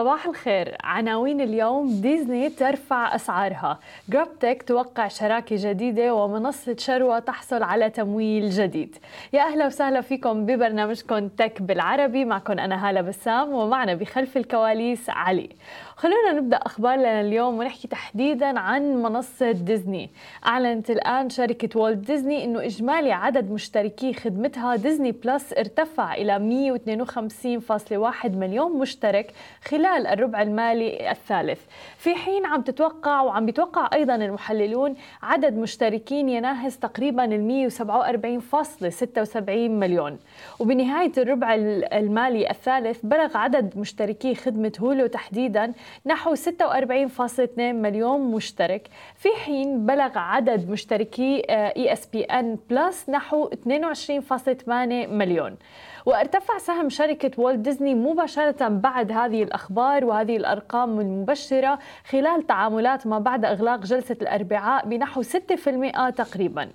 صباح الخير. عناوين اليوم ديزني ترفع أسعارها. جرابتك توقع شراكة جديدة ومنصة شروة تحصل على تمويل جديد. يا أهلا وسهلا فيكم ببرنامجكم تك بالعربي. معكم أنا هالة بسام ومعنا بخلف الكواليس علي. خلونا نبدأ أخبارنا اليوم ونحكي تحديدا عن منصة ديزني. أعلنت الآن شركة والت ديزني أنه إجمالي عدد مشتركي خدمتها ديزني بلس ارتفع إلى 152.1 مليون مشترك خلال الربع المالي الثالث. في حين عم تتوقع وعم بيتوقع أيضا المحللون عدد مشتركين يناهز تقريبا ال 147.76 مليون. وبنهاية الربع المالي الثالث بلغ عدد مشتركي خدمة هولو تحديدا نحو 46.2 مليون مشترك. في حين بلغ عدد مشتركي ESPN Plus نحو 22.8 مليون. وارتفع سهم شركة والت ديزني مباشرة بعد هذه الأخبار وهذه الأرقام المبشرة خلال تعاملات ما بعد إغلاق جلسة الأربعاء بنحو 6% تقريباً.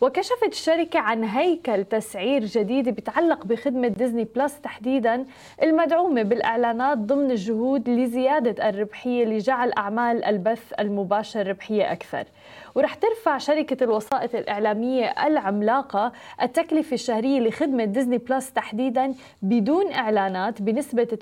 وكشفت الشركة عن هيكل تسعير جديد بيتعلق بخدمة ديزني بلس تحديدا المدعومة بالإعلانات ضمن الجهود لزيادة الربحية لجعل أعمال البث المباشر ربحية أكثر. ورح ترفع شركة الوسائط الإعلامية العملاقة التكلفة الشهرية لخدمة ديزني بلس تحديدا بدون إعلانات بنسبة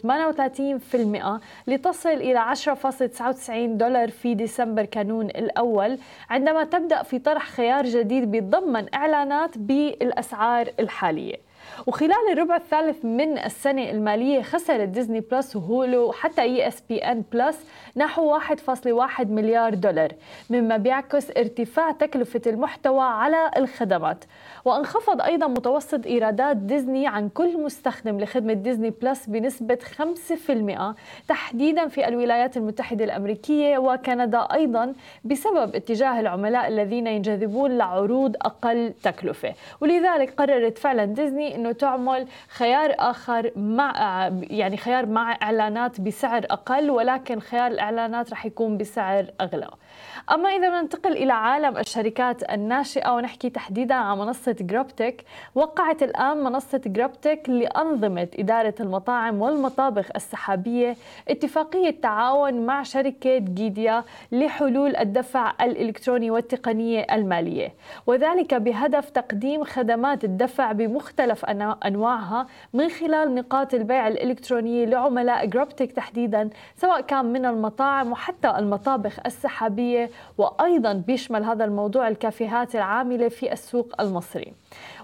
38% لتصل إلى 10.99 دولار في ديسمبر كانون الأول عندما تبدأ في طرح خيار جديد بيتضمن إعلانات بالأسعار الحالية. وخلال الربع الثالث من السنة المالية خسرت ديزني بلس وهولو وحتى ESPN Plus نحو 1.1 مليار دولار مما بيعكس ارتفاع تكلفة المحتوى على الخدمات. وانخفض أيضا متوسط إيرادات ديزني عن كل مستخدم لخدمة ديزني بلس بنسبة 5% تحديدا في الولايات المتحدة الأمريكية وكندا أيضا بسبب اتجاه العملاء الذين ينجذبون لعروض أقل تكلفة. ولذلك قررت فعلا ديزني أنه تعمل خيار آخر مع يعني خيار مع إعلانات بسعر أقل ولكن خيار الإعلانات رح يكون بسعر أغلى. أما إذا ننتقل إلى عالم الشركات الناشئة ونحكي تحديدا عن منصة جرابتك وقعت الآن منصة جرابتك لأنظمة إدارة المطاعم والمطابخ السحابية اتفاقية تعاون مع شركة جيديا لحلول الدفع الإلكتروني والتقنية المالية. وذلك بهدف تقديم خدمات الدفع بمختلف أنواعها من خلال نقاط البيع الإلكترونية لعملاء جرابتك تحديدا سواء كان من المطاعم وحتى المطابخ السحابية وأيضا بيشمل هذا الموضوع الكافيهات العاملة في السوق المصري.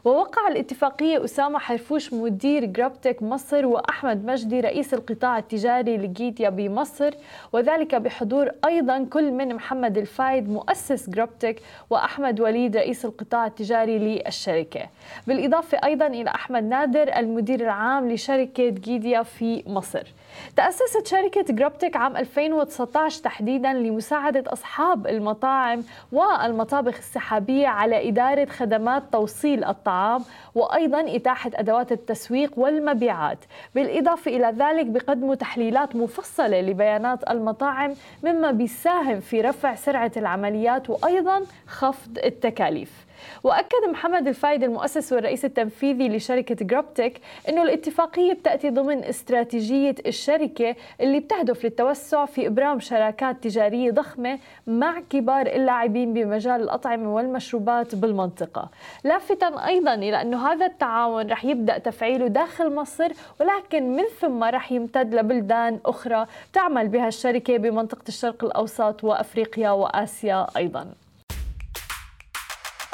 ووقع الاتفاقية أسامة حرفوش مدير جرابتك مصر وأحمد مجدي رئيس القطاع التجاري لجيتيا بمصر وذلك بحضور أيضا كل من محمد الفايد مؤسس جرابتك وأحمد وليد رئيس القطاع التجاري للشركة. بالإضافة أيضا إلى أحمد نادر المدير العام لشركة جيديا في مصر. تأسست شركة جرابتك عام 2019 تحديدا لمساعدة أصحاب المطاعم والمطابخ السحابية على إدارة خدمات توصيل الطعام وأيضا إتاحة أدوات التسويق والمبيعات. بالإضافة إلى ذلك بقدموا تحليلات مفصلة لبيانات المطاعم مما بيساهم في رفع سرعة العمليات وأيضا خفض التكاليف. وأكد محمد الفايد المؤسس والرئيس التنفيذي لشركة جروبتك إنه الاتفاقية بتأتي ضمن استراتيجية الشركة اللي بتهدف للتوسع في إبرام شراكات تجارية ضخمة مع كبار اللاعبين بمجال الأطعمة والمشروبات بالمنطقة. لافتا أيضا إلى انه هذا التعاون رح يبدأ تفعيله داخل مصر ولكن من ثم رح يمتد لبلدان أخرى تعمل بها الشركة بمنطقة الشرق الأوسط وأفريقيا وآسيا أيضا.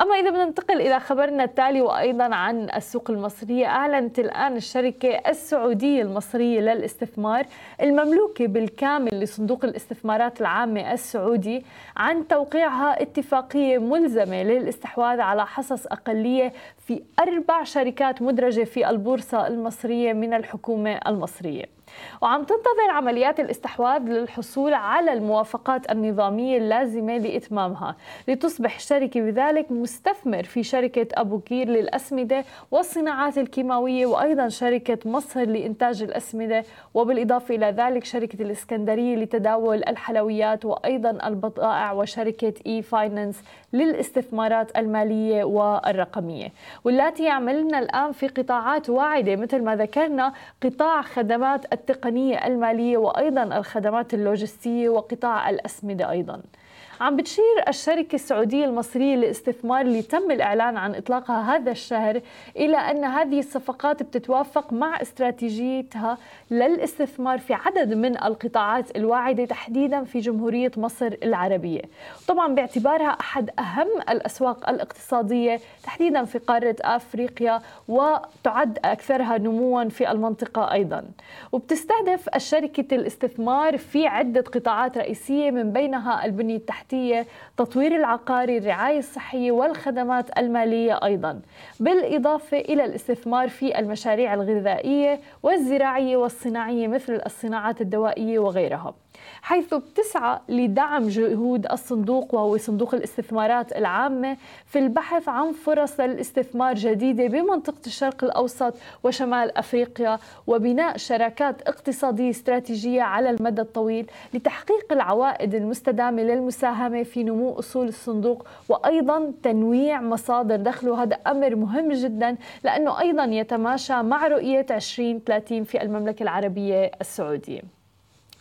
أما إذا بدنا ننتقل إلى خبرنا التالي وأيضا عن السوق المصرية أعلنت الآن الشركة السعودية المصرية للاستثمار المملوكة بالكامل لصندوق الاستثمارات العامة السعودي عن توقيعها اتفاقية ملزمة للاستحواذ على حصص أقلية في أربع شركات مدرجة في البورصة المصرية من الحكومة المصرية. وعم تنتظر عمليات الاستحواذ للحصول على الموافقات النظامية اللازمة لإتمامها. لتصبح الشركة بذلك مستثمر في شركة أبو كير للأسمدة والصناعات الكيماوية وأيضا شركة مصر لإنتاج الأسمدة وبالإضافة إلى ذلك شركة الإسكندرية لتداول الحاويات وأيضا البضائع وشركة e-finance للاستثمارات المالية والرقمية. واللاتي يعملن الآن في قطاعات واعدة مثل ما ذكرنا قطاع خدمات التقنية المالية وأيضا الخدمات اللوجستية وقطاع الأسمدة أيضا. عم بتشير الشركة السعودية المصرية للاستثمار اللي تم الإعلان عن إطلاقها هذا الشهر إلى أن هذه الصفقات بتتوافق مع استراتيجيتها للاستثمار في عدد من القطاعات الواعدة تحديدا في جمهورية مصر العربية. طبعا باعتبارها أحد أهم الأسواق الاقتصادية تحديدا في قارة أفريقيا وتعد أكثرها نموا في المنطقة أيضا. وبتستهدف الشركة الاستثمار في عدة قطاعات رئيسية من بينها البنية التحتية التحتية تطوير العقاري الرعاية الصحية والخدمات المالية أيضا بالإضافة إلى الاستثمار في المشاريع الغذائية والزراعية والصناعية مثل الصناعات الدوائية وغيرها. حيث بتسعى لدعم جهود الصندوق وهو صندوق الاستثمارات العامة في البحث عن فرص للاستثمار جديدة بمنطقة الشرق الأوسط وشمال أفريقيا وبناء شراكات اقتصادية استراتيجية على المدى الطويل لتحقيق العوائد المستدامة للمساهمة في نمو أصول الصندوق وأيضا تنويع مصادر دخله. وهذا أمر مهم جدا لأنه أيضا يتماشى مع رؤية 2030 في المملكة العربية السعودية.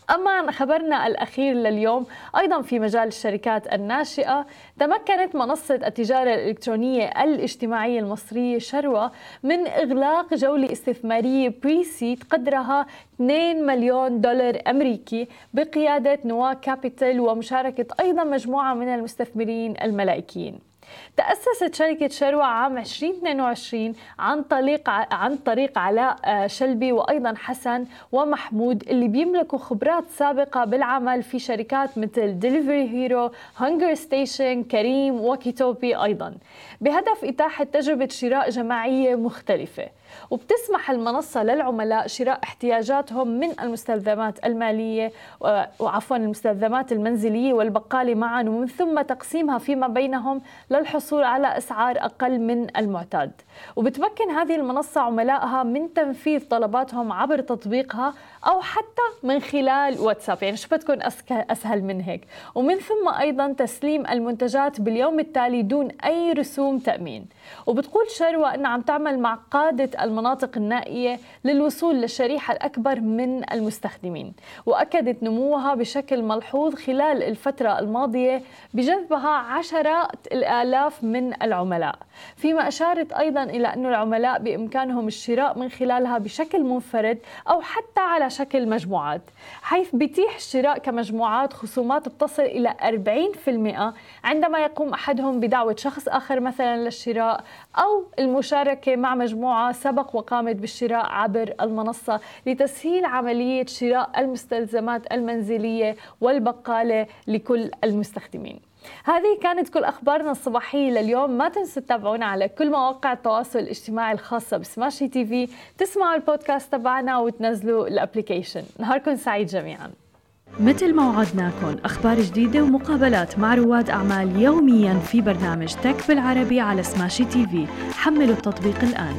أما عن خبرنا الأخير لليوم أيضا في مجال الشركات الناشئة تمكنت منصة التجارة الإلكترونية الاجتماعية المصرية شروة من إغلاق جولة استثمارية pre-seed قدرها 2 مليون دولار أمريكي بقيادة Nuwa Capital ومشاركة أيضا مجموعة من المستثمرين الملائكيين. تأسست شركة شروة عام 2022 عن طريق عن طريق علاء آه، شلبي وأيضا حسن ومحمود اللي بيملكوا خبرات سابقة بالعمل في شركات مثل Delivery Hero، HungerStation، كريم و Kitopi أيضا. بهدف إتاحة تجربة شراء جماعية مختلفة. وبتسمح المنصة للعملاء شراء احتياجاتهم من المستلزمات المالية وعفوا المستلزمات المنزلية والبقالة معا ومن ثم تقسيمها فيما بينهم للحصول على أسعار أقل من المعتاد. وبتمكن هذه المنصة عملائها من تنفيذ طلباتهم عبر تطبيقها أو حتى من خلال واتساب. يعني شو بتكون أسهل من هيك. ومن ثم أيضا تسليم المنتجات باليوم التالي دون أي رسوم تأمين. وبتقول شروة أنها عم تعمل مع قادة المناطق النائية للوصول للشريحة الأكبر من المستخدمين. وأكدت نموها بشكل ملحوظ خلال الفترة الماضية بجذبها عشرات الآلاف من العملاء. فيما أشارت أيضا إلى أن العملاء بإمكانهم الشراء من خلالها بشكل منفرد أو حتى على شكل مجموعات حيث بيتيح الشراء كمجموعات خصومات بتصل إلى 40% عندما يقوم أحدهم بدعوة شخص آخر مثلا للشراء أو المشاركة مع مجموعة سبق وقامت بالشراء عبر المنصة لتسهيل عملية شراء المستلزمات المنزلية والبقالة لكل المستخدمين. هذه كانت كل أخبارنا الصباحية لليوم. ما تنسوا تتابعونا على كل مواقع التواصل الاجتماعي الخاصة ب Smashi TV. تسمعوا البودكاست تبعنا وتنزلوا ال application. نهاركم سعيد جميعاً. مثل ما وعدناكم أخبار جديدة ومقابلات مع رواد أعمال يوميا في برنامج Tech بالعربي على Smashi TV. حملوا التطبيق الآن.